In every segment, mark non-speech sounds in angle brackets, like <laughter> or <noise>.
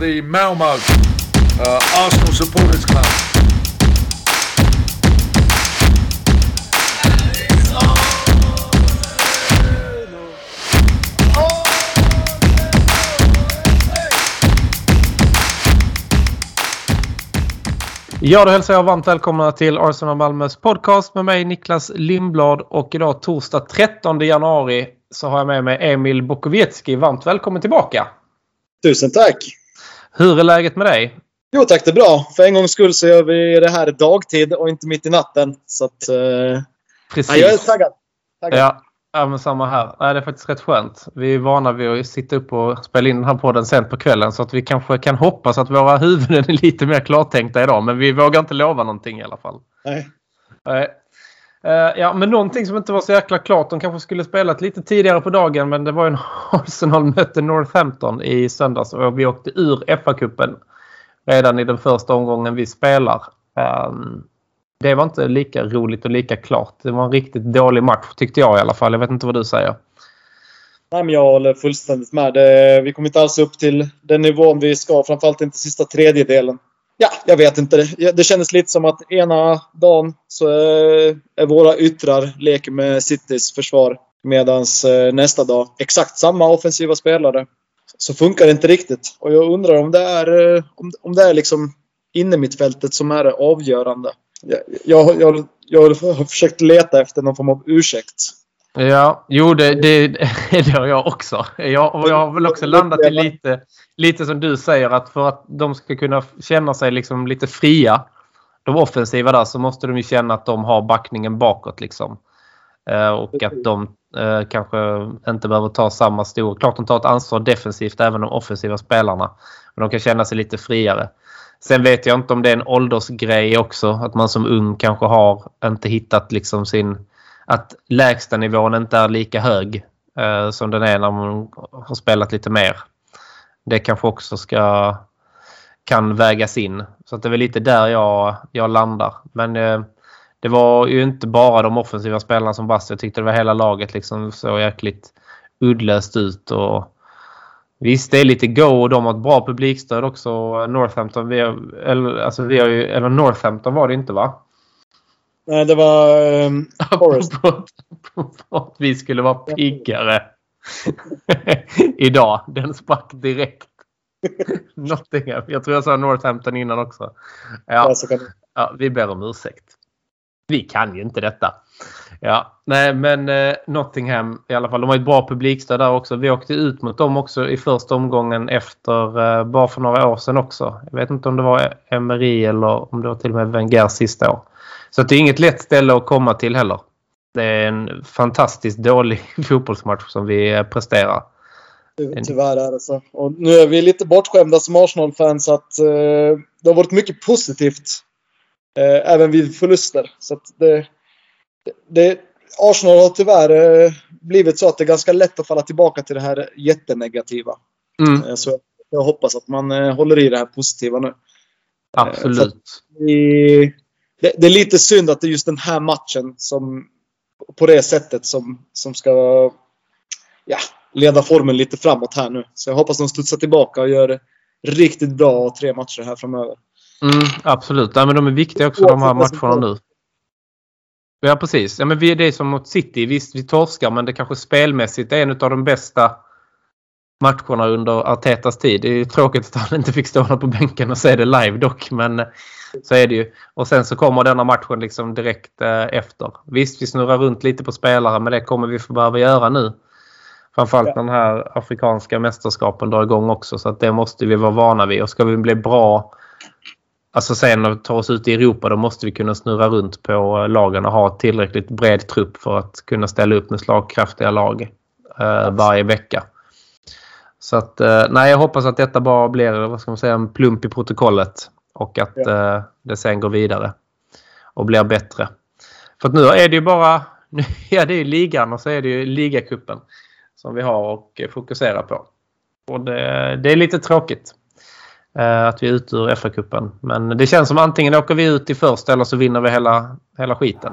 the Malmo uh, Arsenal Supporters Club. Ja, då hälsar jag varmt välkomna till Arsenal Malmös podcast med mig Niklas Lindblad och idag torsdag 13 januari så har jag med mig Emil Bokowiecki. Varmt välkommen tillbaka! Tusen tack! Hur är läget med dig? Jo tack, det är bra. För en gångs skull så gör vi det här dagtid och inte mitt i natten. Så att... Eh... Precis. Ja, jag är taggad. taggad. Ja, ja, men samma här. Nej, det är faktiskt rätt skönt. Vi är vana vid att sitta upp och spela in den här podden sent på kvällen så att vi kanske kan hoppas att våra huvuden är lite mer klartänkta idag. Men vi vågar inte lova någonting i alla fall. Nej. Eh, ja, men någonting som inte var så jäkla klart. De kanske skulle spelat lite tidigare på dagen men det var ju när <laughs> Arsenal mötte Northampton i söndags och vi åkte ur FA-cupen redan i den första omgången vi spelar. Um, det var inte lika roligt och lika klart. Det var en riktigt dålig match tyckte jag i alla fall. Jag vet inte vad du säger. Nej, men jag håller fullständigt med. Det, vi kom inte alls upp till den nivån vi ska. Framförallt inte sista tredjedelen. Ja, jag vet inte. Det, kändes lite som att ena dagen så eh, är, våra yttrar leker med Citys försvar. Medan eh, nästa dag, exakt samma offensiva spelare. Så funkar det inte riktigt. Och jag undrar om det är, eh, om, det är liksom innermittfältet som är det avgörande. Jag, jag, jag, jag har försökt leta efter någon form av ursäkt. Ja, jo det, det, <laughs> det har jag också. Jag, och jag har väl också landat i lite, lite som du säger att för att de ska kunna känna sig liksom lite fria, de offensiva där, så måste de ju känna att de har backningen bakåt. Liksom. Eh, och att de eh, kanske inte behöver ta samma stor... Klart de tar ett ansvar defensivt, även de offensiva spelarna. Men de kan känna sig lite friare. Sen vet jag inte om det är en åldersgrej också. Att man som ung kanske har inte hittat liksom sin... Att lägsta nivån inte är lika hög eh, som den är när man har spelat lite mer. Det kanske också ska kan vägas in. Så att det är väl lite där jag, jag landar. Men eh, det var ju inte bara de offensiva spelarna som brast. Jag tyckte det var hela laget liksom så jäkligt uddlöst ut. Och visst, det är lite go och de har ett bra publikstöd också. Northampton, vi har, eller, alltså vi har ju, eller Northampton var det inte va? Nej, det var <laughs> um, Forest. att vi skulle vara piggare <laughs> idag. Den sprack direkt. <laughs> Nottingham. Jag tror jag sa Northampton innan också. Ja, ja vi ber om ursäkt. Vi kan ju inte detta. Ja, nej men eh, Nottingham i alla fall. De har ett bra publikstöd där också. Vi åkte ut mot dem också i första omgången efter eh, bara för några år sedan också. Jag vet inte om det var Emery eller om det var till och med Wenger sista år. Så det är inget lätt ställe att komma till heller. Det är en fantastiskt dålig <laughs> fotbollsmatch som vi eh, presterar. Tyvärr är det så. Och nu är vi lite bortskämda som Arsenal-fans att eh, det har varit mycket positivt Eh, även vid förluster. Så det, det, Arsenal har tyvärr eh, blivit så att det är ganska lätt att falla tillbaka till det här jättenegativa. Mm. Eh, så jag hoppas att man håller i det här positiva nu. Absolut. Vi, det, det, är lite synd att det är just den här matchen som på det sättet som, som ska ja, leda formen lite framåt här nu. Så jag hoppas de studsar tillbaka och gör riktigt bra tre matcher här framöver. Mm, absolut. Ja, men de är viktiga också de här matcherna nu. Ja precis. Ja, men vi är det som mot City. Visst vi torskar men det kanske spelmässigt är en av de bästa matcherna under Artetas tid. Det är tråkigt att han inte fick stå på bänken och se det live dock. Men så är det ju. Och sen så kommer denna matchen liksom direkt eh, efter. Visst vi snurrar runt lite på spelare men det kommer vi få behöva göra nu. Framförallt ja. när den här afrikanska mästerskapen drar igång också. Så att det måste vi vara vana vid. Och ska vi bli bra Alltså sen när vi tar oss ut i Europa då måste vi kunna snurra runt på lagen och ha tillräckligt bred trupp för att kunna ställa upp med slagkraftiga lag eh, varje vecka. Så att eh, nej, jag hoppas att detta bara blir vad ska man säga, en plump i protokollet och att ja. eh, det sen går vidare och blir bättre. För nu är det ju bara <laughs> ja, det är ligan och så är det ju ligacupen som vi har och fokusera på. Och det, det är lite tråkigt. Eh, att vi är ute ur FA-cupen. Men det känns som antingen åker vi ut i först eller så vinner vi hela, hela skiten.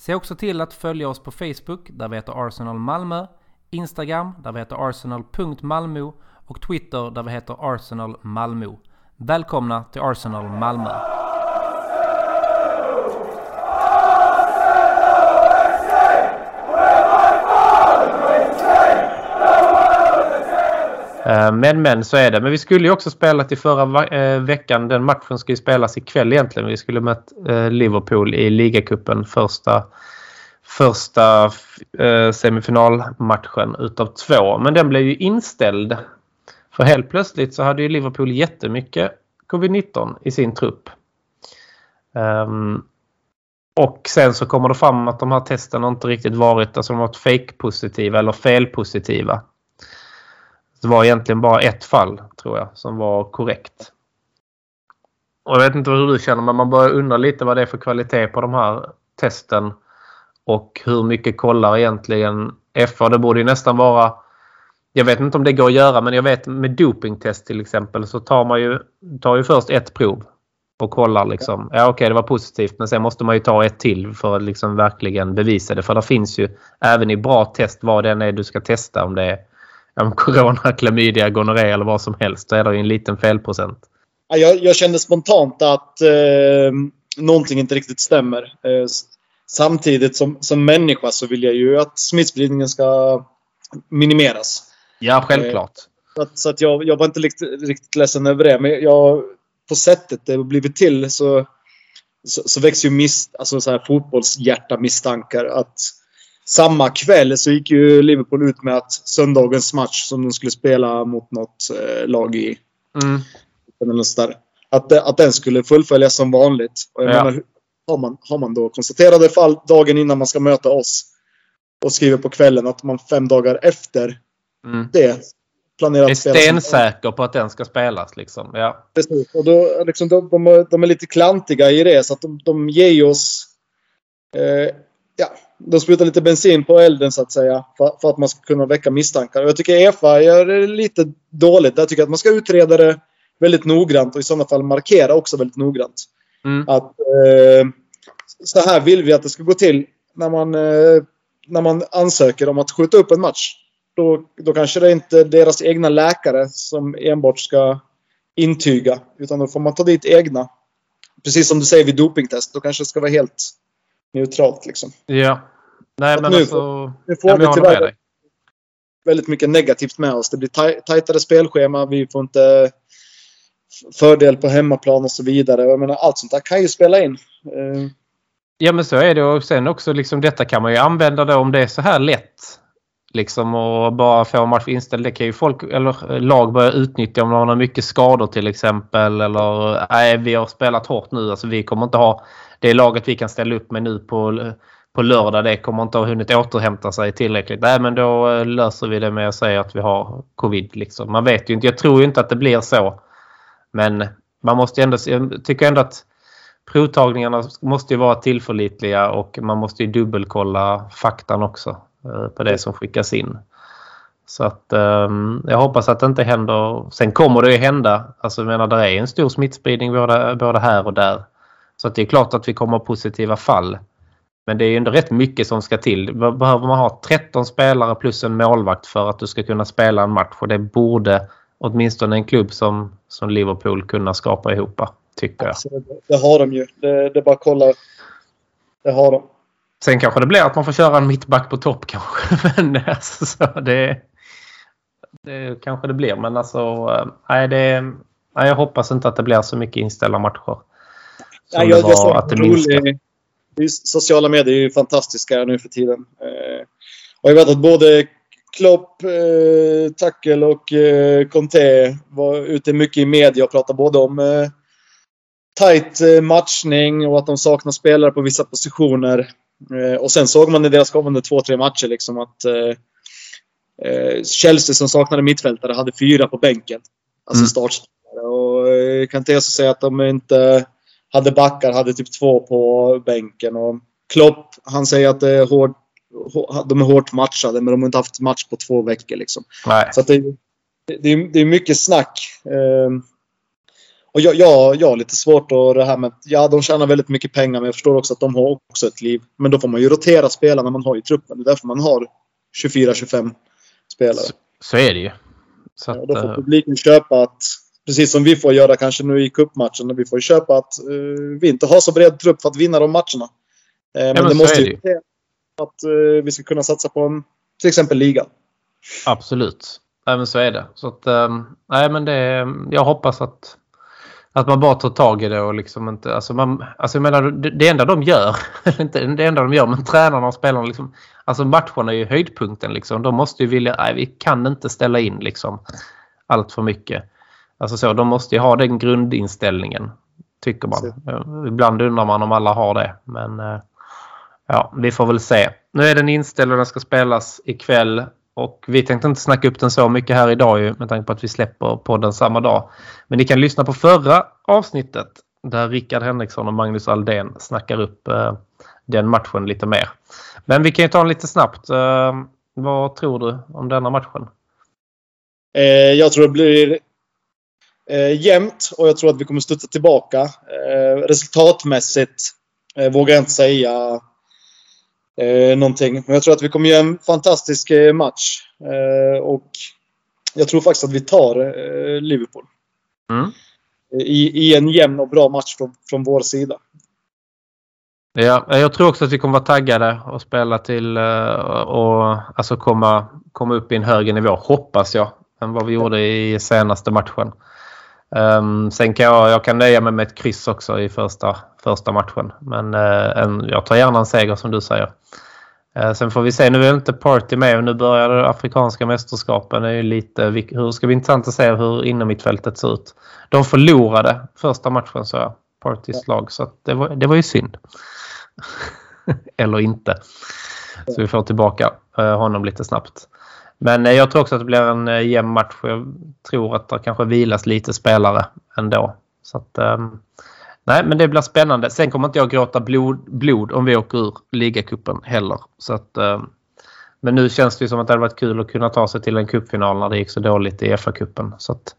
Se också till att följa oss på Facebook där vi heter Arsenal Malmö, Instagram där vi heter arsenal.malmo och Twitter där vi heter Arsenal Malmö. Välkomna till Arsenal Malmö! Eh, men men så är det. Men vi skulle ju också spela till förra eh, veckan. Den matchen ska ju spelas ikväll egentligen. Vi skulle mött eh, Liverpool i ligacupen första, första semifinalmatchen utav två. Men den blev ju inställd. För helt plötsligt så hade ju Liverpool jättemycket covid-19 i sin trupp. Ehm, och sen så kommer det fram att de här testen inte riktigt varit, alltså de har varit fake-positiva eller felpositiva. Det var egentligen bara ett fall, tror jag, som var korrekt. Och jag vet inte hur du känner, men man börjar undra lite vad det är för kvalitet på de här testen. Och hur mycket kollar egentligen FA. Det borde ju nästan vara... Jag vet inte om det går att göra, men jag vet med dopingtest till exempel så tar man ju, tar ju först ett prov och kollar liksom. Ja okej, det var positivt men sen måste man ju ta ett till för att liksom verkligen bevisa det. För det finns ju även i bra test vad den är du ska testa om det är ja, corona, klamydia, gonorré eller vad som helst. Så är det ju en liten felprocent. Ja, Jag, jag kände spontant att eh, någonting inte riktigt stämmer. Eh, samtidigt som, som människa så vill jag ju att smittspridningen ska minimeras. Ja, självklart. Så att, så att jag, jag var inte riktigt, riktigt ledsen över det. Men jag, på sättet det har blivit till så, så, så växer ju mis, alltså så här fotbollshjärta misstankar. Att samma kväll så gick ju Liverpool ut med att söndagens match som de skulle spela mot något eh, lag i Mm. att, att den skulle fullföljas som vanligt. Och jag Ja. menar, har, man, har man då konstaterade fall dagen innan man ska möta oss och skriver på kvällen att man fem dagar efter Mm. det planerar Är att spela som- stensäker på att den ska spelas liksom. Ja. Precis. Och då, liksom, de, de, är- de är lite klantiga i det. Så att de, de ger oss... Eh, ja, de sprutar lite bensin på elden så att säga. För, för att man ska kunna väcka misstankar. Och jag tycker EFA gör det lite dåligt. Jag tycker att man ska utreda det väldigt noggrant och i sådana fall markera också väldigt noggrant. Mm. Att eh, så här vill vi att det ska gå till när man, eh, när man ansöker om att skjuta upp en match. Då, då kanske det inte är deras egna läkare som enbart ska intyga. Utan då får man ta dit egna. Precis som du säger vid dopingtest. Då kanske det ska vara helt neutralt. Liksom. ja. Nej men nu alltså... Nu får Ja, vi tyvärr dig. väldigt mycket negativt med oss. Det blir taj- tajtare spelschema. Vi får inte fördel på hemmaplan och så vidare. Jag menar, allt sånt där kan ju spela in. Eh, Ja men så är det och sen också liksom detta kan man ju använda då om det är så här lätt. Liksom och bara få en match inställd. Det kan ju folk eller eh, lag börja utnyttja om man har mycket skador till exempel. Eller nej vi har spelat hårt nu. Alltså vi kommer inte ha det laget vi kan ställa upp med nu på, eh, på lördag. Det kommer inte ha hunnit återhämta sig tillräckligt. Nej men då eh, löser vi det med att säga att vi har covid. Liksom. Man vet ju inte. Jag tror ju inte att det blir så. Men man måste ju ändå, jag tycker ändå att provtagningarna måste ju vara tillförlitliga och man måste ju dubbelkolla faktan också Eh, på det som skickas in. Så att um, jag hoppas att det inte händer. Sen kommer det ju hända. Alltså jag menar det är en stor smittspridning både, både här och där. Så att det är klart att vi kommer ha positiva fall. Men det är ju ändå rätt mycket som ska till. Behöver man ha 13 spelare plus en målvakt för att du ska kunna spela en match? Och det borde åtminstone en klubb som, som Liverpool kunna skapa ihop, tycker jag. Så det, det har de ju. Det, det är bara att kolla. Det har de. Sen kanske det blir att man får köra en mittback på topp kanske. <laughs> Men alltså, så det, det kanske det blir. Men alltså, eh, nej, det, nej, jag hoppas inte att det blir så mycket inställda matcher. Det jag, jag var såg att det minskar. det sociala medier är ju fantastiska nu för tiden. Eh, och jag vet att både Klopp, eh, Tackel och eh, Conte var ute mycket i media och pratade både om eh, tight eh, matchning och att de saknar spelare på vissa positioner. Eh, och sen såg man i deras kommande två, tre matcher liksom att eh, eh, Chelsea som saknade mittfältare hade fyra på bänken. Alltså Mm. startspelare. Och eh, kan inte jag säga att de inte hade backar, hade typ två på bänken. Och Klopp, han säger att det är hård, hå- de är hårt matchade, men de har inte haft match på två veckor. Liksom. Nej. Så det, det, är- det är mycket snack. Ehm, och jag, jag, jag har lite svårt att det här med ja, de tjänar väldigt mycket pengar, men jag förstår också att de har också ett liv. Men då får man ju rotera spelarna man har i truppen. Det är därför man har 24-25 spelare. Så, så är det ju. Så att, då får eh, publiken köpa att, precis som vi får göra kanske nu i cupmatchen, vi får köpa att eh, vi inte har så bred trupp för att vinna de matcherna. Eh, men men det måste ju till att eh, vi ska kunna satsa på en, till exempel ligan. Absolut. Men så är det. Så att, nej, men det, jag hoppas att, att man bara tar tag i det och liksom inte... Alltså, man, alltså jag menar, det, det enda de gör, <laughs> inte det enda de gör, men tränarna och spelarna liksom... Alltså matcherna är ju höjdpunkten liksom. De måste ju vilja... Nej, vi kan inte ställa in liksom allt för mycket. Alltså så, de måste ju ha den grundinställningen. Tycker man. Ja, Ibland undrar man om alla har det. Men eh, ja, vi får väl se. Nu är den inställd och den ska spelas ikväll. Och vi tänkte inte snacka upp den så mycket här idag ju, med tanke på att vi släpper podden samma dag. Men ni kan lyssna på förra avsnittet där Rickard Henriksson och Magnus Aldén snackar upp eh, den matchen lite mer. Men vi kan ju ta den lite snabbt. Eh, vad tror du om denna matchen? Eh, jag tror det blir eh, jämnt och jag tror att vi kommer studsa tillbaka. Eh, resultatmässigt eh, vågar jag inte säga eh, någonting. Men jag tror att vi kommer göra en fantastisk eh, match. Eh, och jag tror faktiskt att vi tar eh, Liverpool. Mm. I, I en jämn och bra match från, från vår sida. Ja, jag tror också att vi kommer vara taggade och spela till eh, och alltså komma, komma upp i en högre nivå, hoppas jag, än vad vi gjorde i senaste matchen. Um, sen kan jag, jag kan nöja mig med ett kryss också i första, första matchen. Men uh, en, jag tar gärna en seger som du säger. Uh, sen får vi se, nu är inte Party med och nu börjar det afrikanska mästerskapen. Det är ju lite, hur ska bli intressant att se hur innermittfältet ser ut. De förlorade första matchen så jag, Partys lag, så att det, var, det var ju synd. <laughs> Eller inte. Så vi får tillbaka eh, honom lite snabbt. Men eh, jag tror också att det blir en eh, jämn match. Jag tror att det kanske vilas lite spelare ändå. Så att, ehm, nej, men det blir spännande. Sen kommer inte jag gråta blod, blod om vi åker ur ligacupen heller. Så att, ehm, men nu känns det ju som att det hade varit kul att kunna ta sig till en cupfinal när det gick så dåligt i FA-cupen. Så att,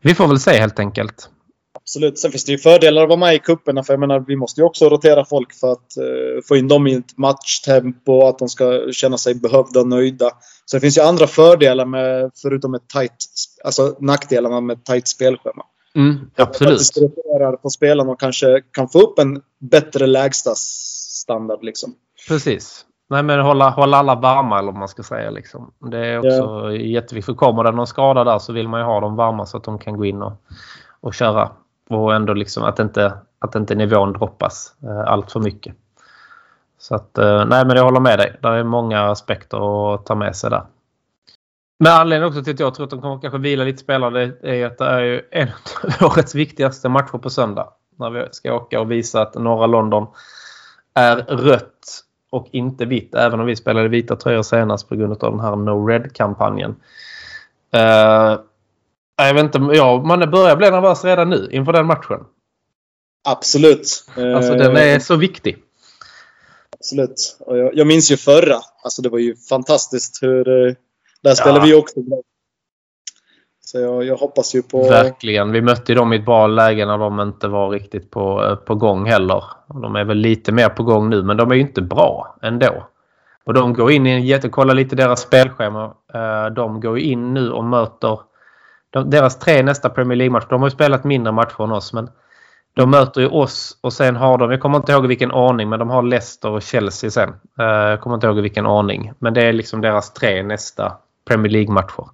vi får väl se helt enkelt. Absolut. Sen finns det ju fördelar att vara med i kupperna för jag menar, vi måste ju också rotera folk för att eh, få in dem i ett matchtempo, att de ska känna sig behövda och nöjda. Så det finns ju andra fördelar med, förutom ett tight, alltså nackdelarna med ett tight spelschema. Mm, Att absolut. det roterar på spelarna och kanske kan få upp en bättre lägsta standard liksom. Precis. Nej, men hålla, hålla alla varma eller vad man ska säga. Liksom. Det är också jätteviktigt. För kommer det någon skada där så vill man ju ha dem varma så att de kan gå in och, och köra. Och ändå liksom att inte, att inte nivån droppas eh, allt för mycket. Så att, eh, nej men jag håller med dig. Det är många aspekter att ta med sig där. Men anledningen också till att jag tror att de kommer kanske vila lite spelare det är att det är ju en av <laughs> årets viktigaste matcher på söndag. När vi ska åka och visa att norra London är rött och inte vitt. Även om vi spelade vita tröjor senast på grund av den här No Red-kampanjen. Uh, jag vet inte, ja, man börjar bli nervös redan nu inför den matchen. Absolut. Alltså Eh, den är så viktig. Absolut. Och jag, jag minns ju förra. Alltså det var ju fantastiskt hur... eh, Där spelade Ja. vi också bra. Så jag, jag hoppas ju på... Verkligen. Vi mötte ju dem i ett bra läge när de inte var riktigt på, eh, på gång heller. De är väl lite mer på gång nu men de är ju inte bra ändå. Och de går in i en jätte... Kolla lite deras spelschema. Eh, De går in nu och möter de, deras tre nästa Premier League-matcher. De har ju spelat mindre matcher än oss men de möter ju oss och sen har de, jag kommer inte ihåg vilken ordning, men de har Leicester och Chelsea sen. Eh, Jag kommer inte ihåg vilken ordning. Men det är liksom deras tre nästa Premier League-matcher.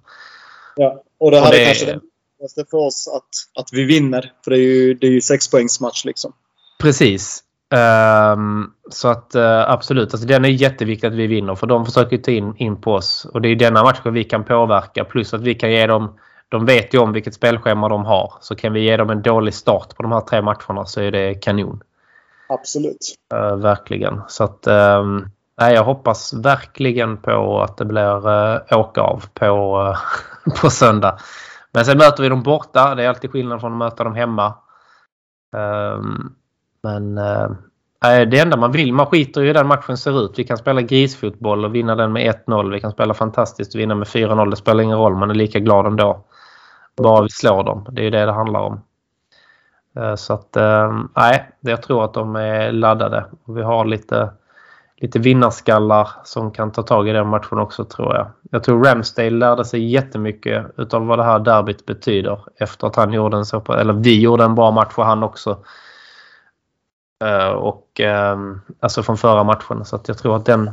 Ja. Och det här Och det- är kanske det viktigaste för oss att, att vi vinner. För det är ju, det är ju sexpoängsmatch liksom. Precis. Ehm, så att eh, absolut, alltså, den är jätteviktig att vi vinner för de försöker ta in, in på oss. Och det är denna matchen vi kan påverka plus att vi kan ge dem de vet ju om vilket spelschema de har. Så kan vi ge dem en dålig start på de här tre matcherna så är det kanon. Absolut. Uh, verkligen. Så att nej, jag hoppas verkligen på att det blir uh, åka av på, uh, <laughs> på söndag. Men sen möter vi dem borta. Det är alltid skillnad från att möta dem hemma. Um, men det enda man vill, man skiter i hur den matchen ser ut. Vi kan spela grisfotboll och vinna den med 1-0. Vi kan spela fantastiskt och vinna med 4-0. Det spelar ingen roll, man är lika glad ändå. Bara vi slår dem. Det är det det handlar om. Eh, så att eh, nej, jag tror att de är laddade. Vi har lite, lite vinnarskallar som kan ta tag i den matchen också tror jag. Jag tror Ramsdale lärde sig jättemycket utav vad det här derbyt betyder efter att han gjorde en så eller vi gjorde en bra match för han också. Eh, och alltså från förra matchen så att jag tror att den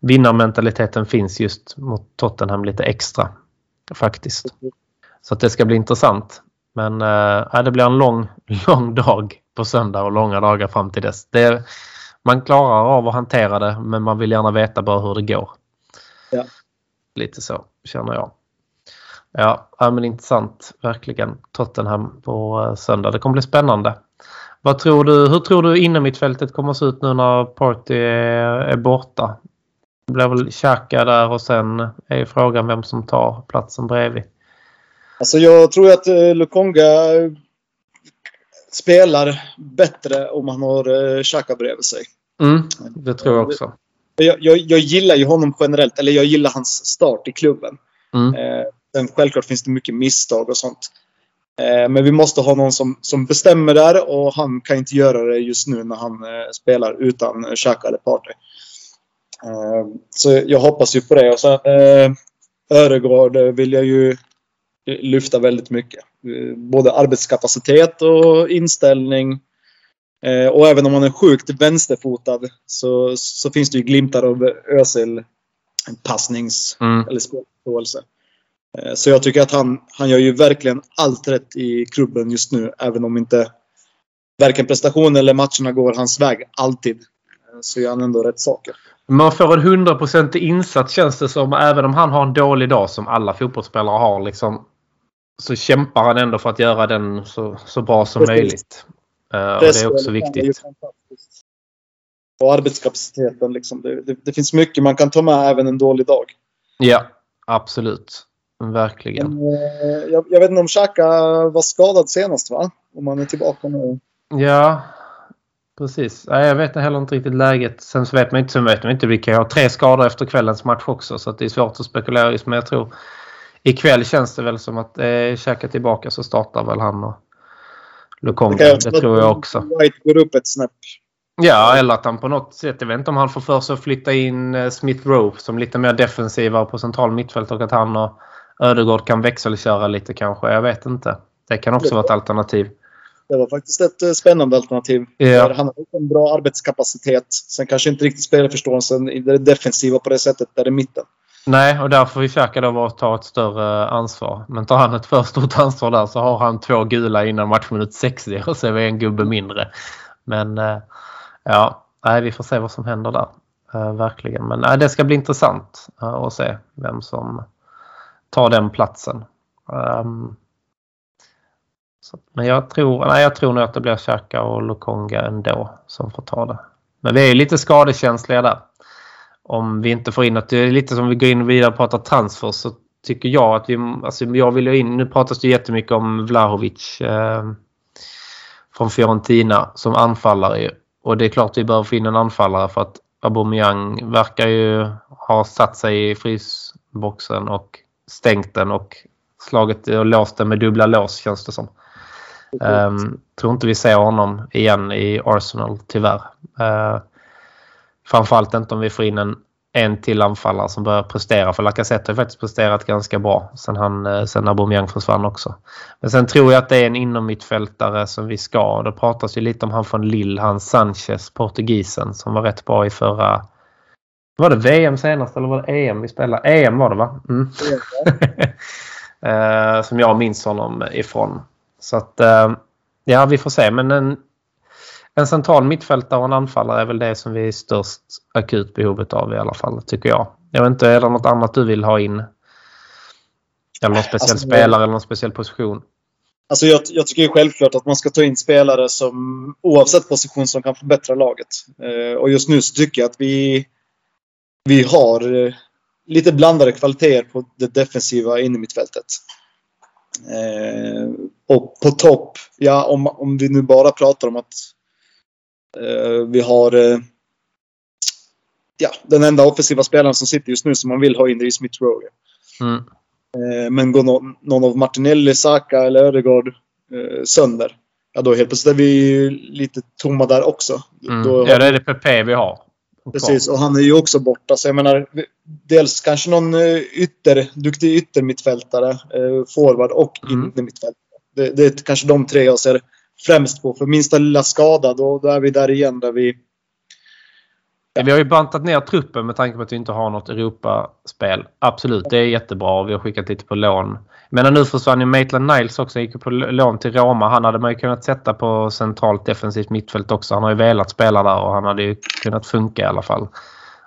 vinnarmentaliteten finns just mot Tottenham lite extra faktiskt. Så att det ska bli intressant. Men äh, det blir en lång, <laughs> lång dag på söndag och långa dagar fram till dess. Det, man klarar av att hantera det men man vill gärna veta bara hur det går. Ja. Lite så känner jag. Ja, ja men intressant. Verkligen. Tottenham på eh, söndag. Det kommer bli spännande. Vad tror du, hur tror du innermittfältet kommer att se ut nu när Party är, är borta? Det blir väl Xhaka där och sen är frågan vem som tar platsen bredvid. Alltså jag tror att eh, Lukonga spelar bättre om han har eh, Xhaka bredvid sig. Mm, det tror jag också. Jag, jag, jag, gillar ju honom generellt, eller jag gillar hans start i klubben. Mm. Eh, självklart finns det mycket misstag och sånt. Eh, men vi måste ha någon som, som bestämmer där och han kan inte göra det just nu när han eh, spelar utan Xhaka eller Partey. Eh, så jag hoppas ju på det. Och sen eh, Öregård vill jag ju lyfta väldigt mycket. Både arbetskapacitet och inställning. Eh, och även om man är sjukt vänsterfotad så, så finns det ju glimtar av Özil passnings mm. eller spelförståelse. Eh, så jag tycker att han, han gör ju verkligen allt rätt i klubben just nu. Även om inte varken prestationen eller matcherna går hans väg alltid. Eh, så gör han ändå rätt saker. Man får en hundraprocentig insats känns det som. Även om han har en dålig dag som alla fotbollsspelare har. Liksom, så kämpar han ändå för att göra den så, så bra som Precis. möjligt. Uh, och det är också viktigt. Och arbetskapaciteten. Liksom. Det, det, det, finns mycket man kan ta med även en dålig dag. Ja, absolut. Verkligen. Men, uh, jag, jag, vet inte om Xhaka var skadad senast va? Om han är tillbaka nu. Ja, precis. Nej, jag vet heller inte riktigt läget. Sen så vet man inte, så vet man inte. Vi kan ha tre skador efter kvällens match också så det är svårt att spekulera just. Men jag tror ikväll känns det väl som att eh, Xhaka tillbaka så startar väl han och Lukonga. Det, det tror jag också. White går upp ett snäpp. Ja, eller att han på något sätt, jag vet inte om han får för sig att flytta in eh, Smith Rowe som lite mer defensivare på central mittfält och att han och Ödegård kan växelköra lite kanske. Jag vet inte. Det kan också vara ett alternativ. Det var faktiskt ett eh, spännande alternativ. Ja. Han har en bra arbetskapacitet. Sen kanske inte riktigt spelförståelsen i det defensiva på det sättet där i mitten. Nej, och där får Xhaka då ta ett större ansvar. Men tar han ett för stort ansvar där så har han två gula innan matchminut 60 <laughs> och så är vi en gubbe mindre. Men eh, ja, nej, vi får se vad som händer där. Eh, verkligen. Men nej, det ska bli intressant eh, att se vem som tar den platsen. Ehm, men jag tror, nej, jag tror nog att det blir Xhaka och Lokonga ändå som får ta det. Men vi är lite skadekänsliga där om vi inte får in något. Det är lite som vi går in vidare och pratar transfer så tycker jag att vi... Alltså jag vill ju in... Nu pratas det jättemycket om Vlahovic eh, från Fiorentina som anfallare. Och det är klart vi behöver få in en anfallare för att Aubameyang verkar ju ha satt sig i frysboxen och stängt den och slagit och låst den med dubbla lås känns det som. Um, tror inte vi ser honom igen i Arsenal tyvärr. Uh, Framförallt inte om vi får in en, en till anfallare som börjar prestera. För Lacazette har faktiskt presterat ganska bra sen, han, eh, sen Aubameyang försvann också. Men sen tror jag att det är en inommittfältare som vi ska. Det pratas ju lite om han från Lille, han Sanchez, portugisen som var rätt bra i förra... Var det VM senast eller var det EM vi spelade? EM var det va? Mm. uh, <laughs> som jag minns honom ifrån. Så att uh, ja, vi får se. Men en en central mittfältare och en anfallare är väl det som vi är störst akut behovet av i alla fall, tycker jag. Jag vet inte, är det något annat du vill ha in? Eller någon speciell alltså, spelare eller någon speciell position? Alltså jag, jag tycker självklart att man ska ta in spelare som oavsett position som kan förbättra laget. Eh, och just nu så tycker jag att vi, vi har eh, lite blandade kvaliteter på det defensiva innermittfältet. Eh, och på topp, ja om, om vi nu bara pratar om att vi har eh, ja, den enda offensiva spelaren som sitter just nu som man vill ha in är Smith Rowe. Mm. Eh, men går någon, någon av Martinelli, Saka eller Ödegaard eh, sönder, ja då helt plötsligt är vi lite tomma där också. Mm. Då Ja, det är det PP vi har. Precis, och han är ju också borta. Så jag menar, dels kanske någon eh, ytter, duktig yttermittfältare, eh, forward och Mm. innermittfältare. Det, det är kanske de tre jag ser främst på. För minsta lilla skada, då, då är vi där igen där vi... Vi har ju bantat ner truppen med tanke på att vi inte har något Europaspel. Absolut, det är jättebra. Vi har skickat lite på lån. Men nu försvann ju Maitland Niles också. Han gick ju på lån till Roma. Han hade man ju kunnat sätta på centralt defensivt mittfält också. Han har ju velat spela där och han hade ju kunnat funka i alla fall.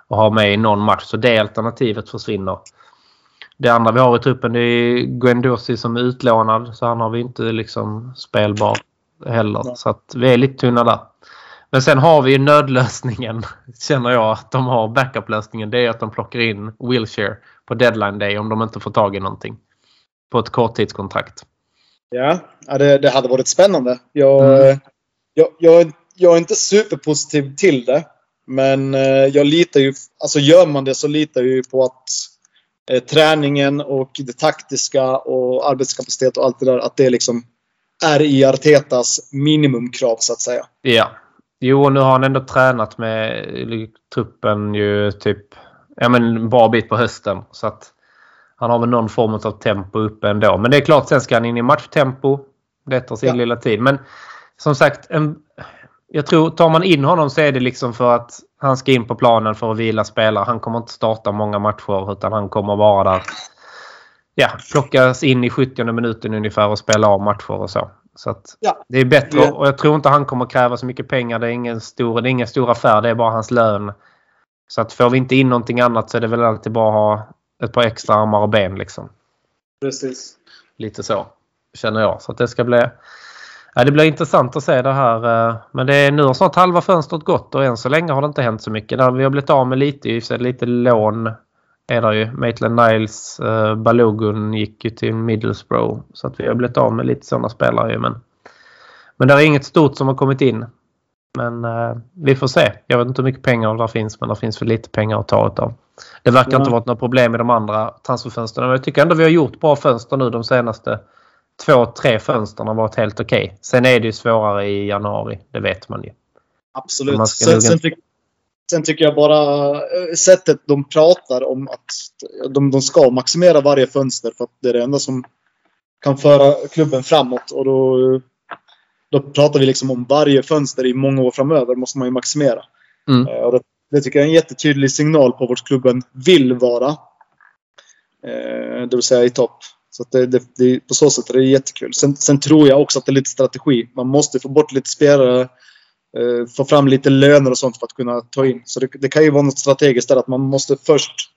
Och ha med i någon match. Så det alternativet försvinner. Det andra vi har i truppen det är Guendossi som är utlånad. Så han har vi inte liksom spelbar heller. Nej. Så att vi är lite tunna där. Men sen har vi nödlösningen, <laughs> känner jag, att de har backup-lösningen. Det är att de plockar in Wilshire på deadline day om de inte får tag i någonting. På ett korttidskontrakt. Ja, ja det, det hade varit spännande. Jag, Mm. jag, jag, jag är inte superpositiv till det. Men eh, jag litar ju... Alltså gör man det så litar jag ju på att eh, träningen och det taktiska och arbetskapacitet och allt det där, att det liksom är i Artetas minimumkrav så att säga. Ja. Jo, nu har han ändå tränat med truppen ju typ ja, men en bra bit på hösten. Så att han har väl någon form av tempo uppe ändå. Men det är klart, sen ska han in i matchtempo. Det tar sin Ja. lilla tid. Men som sagt, en, jag tror tar man in honom så är det liksom för att han ska in på planen för att vila spelare. Han kommer inte starta många matcher utan han kommer vara där. Ja, plockas in i 70 minuten ungefär och spela av matcher och så. Så Ja. det är bättre och jag tror inte han kommer kräva så mycket pengar. Det är ingen stor, det är ingen stor affär. Det är bara hans lön. Så att får vi inte in någonting annat så är det väl alltid bara att ha ett par extra armar och ben liksom. Precis. Lite så känner jag. Så det ska bli... Ja, det blir intressant att se det här. eh, Men det är nu har snart halva fönstret gått och än så länge har det inte hänt så mycket. Där vi har blivit av med lite, lite lån är det ju. Maitland Niles, uh, Balogun gick ju till Middlesbrough. Så att vi har blivit av med lite sådana spelare ju. Men, men det är inget stort som har kommit in. Men eh, vi får se. Jag vet inte hur mycket pengar det finns men det finns för lite pengar att ta utav. Det verkar Ja. inte vara något problem i de andra transferfönstren. Men jag tycker ändå vi har gjort bra fönster nu de senaste två, tre fönstren har varit helt okej. Sen är det ju svårare i januari. Det vet man ju. Absolut. Man ska Sen, sen, tyck, sen tycker jag bara eh, sättet de pratar om att de, de ska maximera varje fönster för att det är det enda som kan föra klubben framåt. Och då, då pratar vi liksom om varje fönster i många år framöver måste man ju maximera. Mm. Eh, Och det, det tycker jag är en jättetydlig signal på vart klubben vill vara. Eh, det vill säga i topp. Så det, det, det, på så sätt är det jättekul. Sen, sen tror jag också att det är lite strategi. Man måste få bort lite spelare. Eh, få fram lite löner och sånt för att kunna ta in. Så det, det kan ju vara något strategiskt där att man måste först...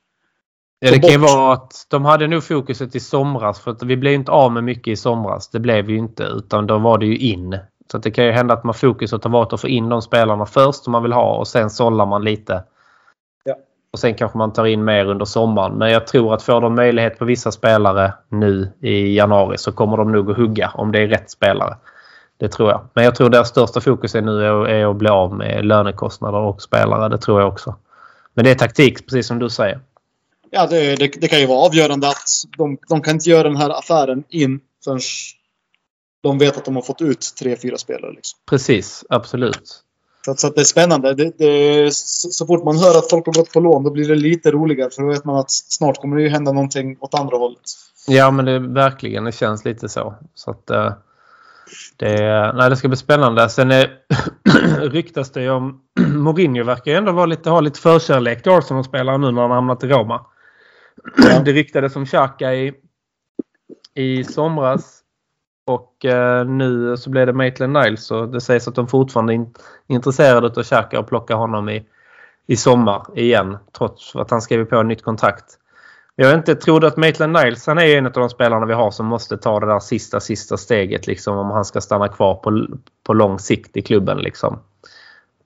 Ja, det kan ju vara att de hade nog fokuset i somras. För att vi blev inte av med mycket i somras. Det blev vi ju inte. Utan då var det ju in. Så det kan ju hända att man fokuset har varit att få in de spelarna först som man vill ha och sen sållar man lite. Ja. Och sen kanske man tar in mer under sommaren. Men jag tror att får de möjlighet på vissa spelare nu i januari så kommer de nog att hugga om det är rätt spelare. Det tror jag. Men jag tror deras största fokus är nu är, att bli av med lönekostnader och spelare. Det tror jag också. Men det är taktik, precis som du säger. Ja, det, det, det kan ju vara avgörande att de, de kan inte göra den här affären in förrän de vet att de har fått ut tre, fyra spelare. Liksom. Precis, absolut. Så, att- så att det är spännande. Det, det, så, så fort man hör att folk har gått på lån då blir det lite roligare. För då vet man att snart kommer det ju hända någonting åt andra hållet. Ja, men det verkligen. Det känns lite så. Så att eh, det, nej, det ska bli spännande. Sen är, <clears throat> ryktas det ju om <clears throat> Mourinho verkar ju ändå vara lite, ha lite förkärlek till Arsenal-spelare nu när han hamnat i Roma. <clears throat> Det ryktades om Xhaka i, i somras. Och eh, nu så blev det Maitland Niles och det sägs att de fortfarande är in, intresserade av Xhaka och plocka honom i, i sommar igen. Trots att han skriver på ett nytt kontrakt. Jag inte tror att Maitland Niles han är en av de spelarna vi har som måste ta det där sista, sista steget liksom om han ska stanna kvar på, på lång sikt i klubben. Liksom.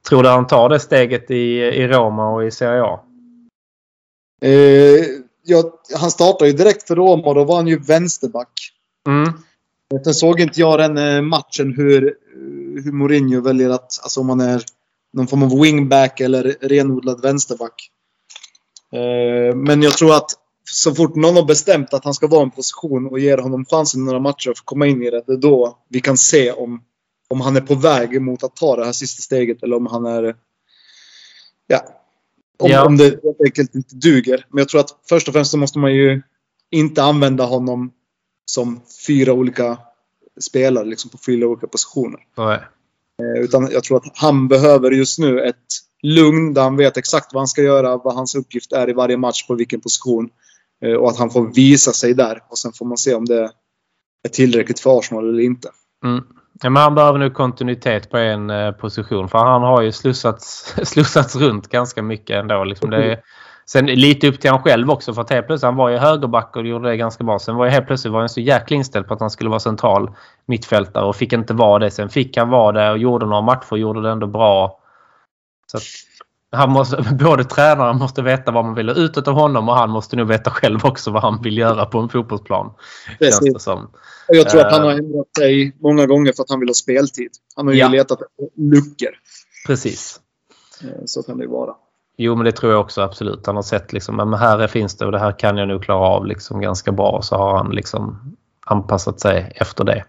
Tror du han tar det steget i, i Roma och i Serie A? Eh, ja, han startade ju direkt för Roma och då var han ju vänsterback. Mm. Sen såg inte jag den eh, matchen hur, hur Mourinho väljer att, alltså om han är någon form av wingback eller renodlad vänsterback. Eh, men jag tror att så fort någon har bestämt att han ska vara i en position och ger honom chansen i några matcher att komma in i det, det är då vi kan se om, om han är på väg mot att ta det här sista steget eller om han är... Ja. Om, Ja. om det helt enkelt inte duger. Men jag tror att först och främst så måste man ju inte använda honom som fyra olika spelare liksom på fyra olika positioner. Nej. Eh, Utan jag tror att han behöver just nu ett lugn där han vet exakt vad han ska göra, vad hans uppgift är i varje match, på vilken position. Eh, och att han får visa sig där. Och sen får man se om det är tillräckligt för Arsenal eller inte. Mm. Ja, men han behöver nu kontinuitet på en eh, position för han har ju slussats, <laughs> slussats runt ganska mycket ändå. Liksom det är, sen lite upp till han själv också för att helt plötsligt han var ju högerback och gjorde det ganska bra. Sen var ju helt plötsligt var han så jäkla inställd på att han skulle vara central mittfältare och fick inte vara det. Sen fick han vara det och gjorde några matcher och gjorde det ändå bra. Så att han måste, <laughs> både tränaren måste veta vad man vill ha ut av honom och han måste nog veta själv också vad han vill göra på en fotbollsplan. Precis. jag tror att han Eh. har ändrat sig många gånger för att han vill ha speltid. Han har ju Ja. letat luckor. Precis. Eh, Så kan det ju vara. Jo, men det tror jag också absolut. Han har sett liksom, men här är, finns det och det här kan jag nog klara av liksom ganska bra. Så har han liksom anpassat sig efter det.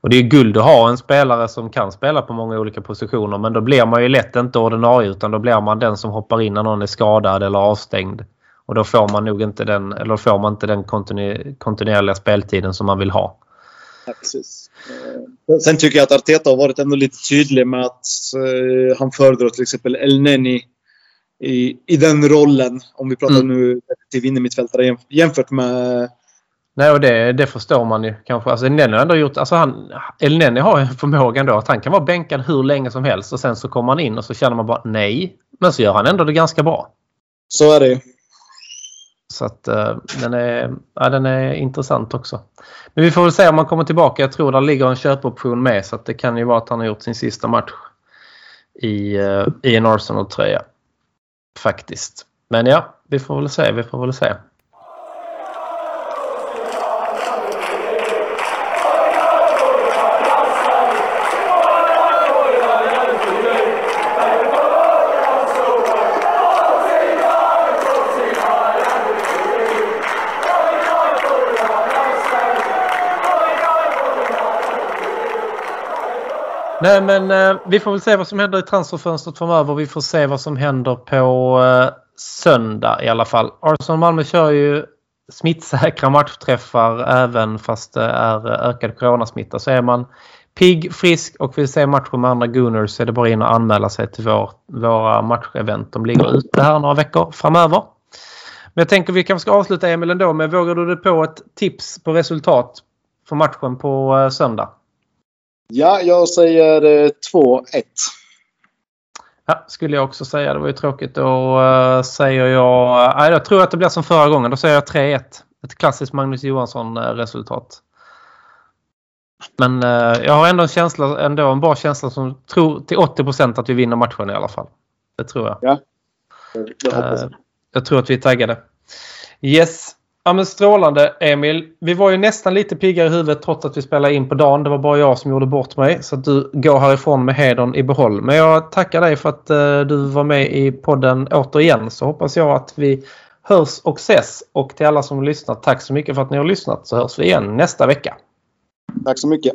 Och det är guld att ha en spelare som kan spela på många olika positioner. Men då blir man ju lätt inte ordinarie utan då blir man den som hoppar in när någon är skadad eller avstängd. Och då får man nog inte den, eller får man inte den kontinu, kontinuerliga speltiden som man vill ha. Ja, precis. Eh, Sen tycker jag att Arteta har varit ändå lite tydlig med att eh, han föredrar till exempel El Neni i, i den rollen. Om vi pratar Mm. nu till innermittfältare jäm- jämfört med... Nej, och det, det förstår man ju kanske. Alltså, Nenny har ändå gjort... Alltså han, El Nenny har ju förmågan då att han kan vara bänkad hur länge som helst och sen så kommer han in och så känner man bara nej. Men så gör han ändå det ganska bra. Så är det ju. Så att eh, den, är, ja, den är intressant också. Men vi får väl se om han kommer tillbaka. Jag tror där ligger en köpoption med så att det kan ju vara att han har gjort sin sista match i, eh, i en Arsenal-tröja. Faktiskt. Men ja, vi får väl se. Vi får väl se. Nej men eh, vi får väl se vad som händer i transferfönstret framöver. Vi får se vad som händer på eh, söndag i alla fall. Arsenal-Malmö kör ju smittsäkra matchträffar även fast det är eh, ökad coronasmitta. Så är man pigg, frisk och vill se matchen med andra Gunners så är det bara in och anmäla sig till vår, våra matchevent. De ligger ute här några veckor framöver. Men jag tänker vi kanske ska avsluta Emil ändå med vågar du dig på ett tips på resultat för matchen på eh, söndag? Ja, jag säger eh, 2-1. Ja, skulle jag också säga. Det var ju tråkigt. Då uh, säger jag... Nej, jag tror att det blir som förra gången. Då säger jag 3-1. Ett klassiskt Magnus Johansson-resultat. Men uh, jag har ändå en känsla, ändå en bra känsla som tror till 80% att vi vinner matchen i alla fall. Det tror jag. Hoppas Eh, jag. jag tror att vi är taggade. Yes. Ja, men strålande Emil. Vi var ju nästan lite pigga i huvudet trots att vi spelade in på dagen. Det var bara jag som gjorde bort mig. Så att du går härifrån med hedern i behåll. Men jag tackar dig för att eh, du var med i podden återigen. Så hoppas jag att vi hörs och ses. Och till alla som har lyssnat, tack så mycket för att ni har lyssnat. Så hörs vi igen nästa vecka. Tack så mycket.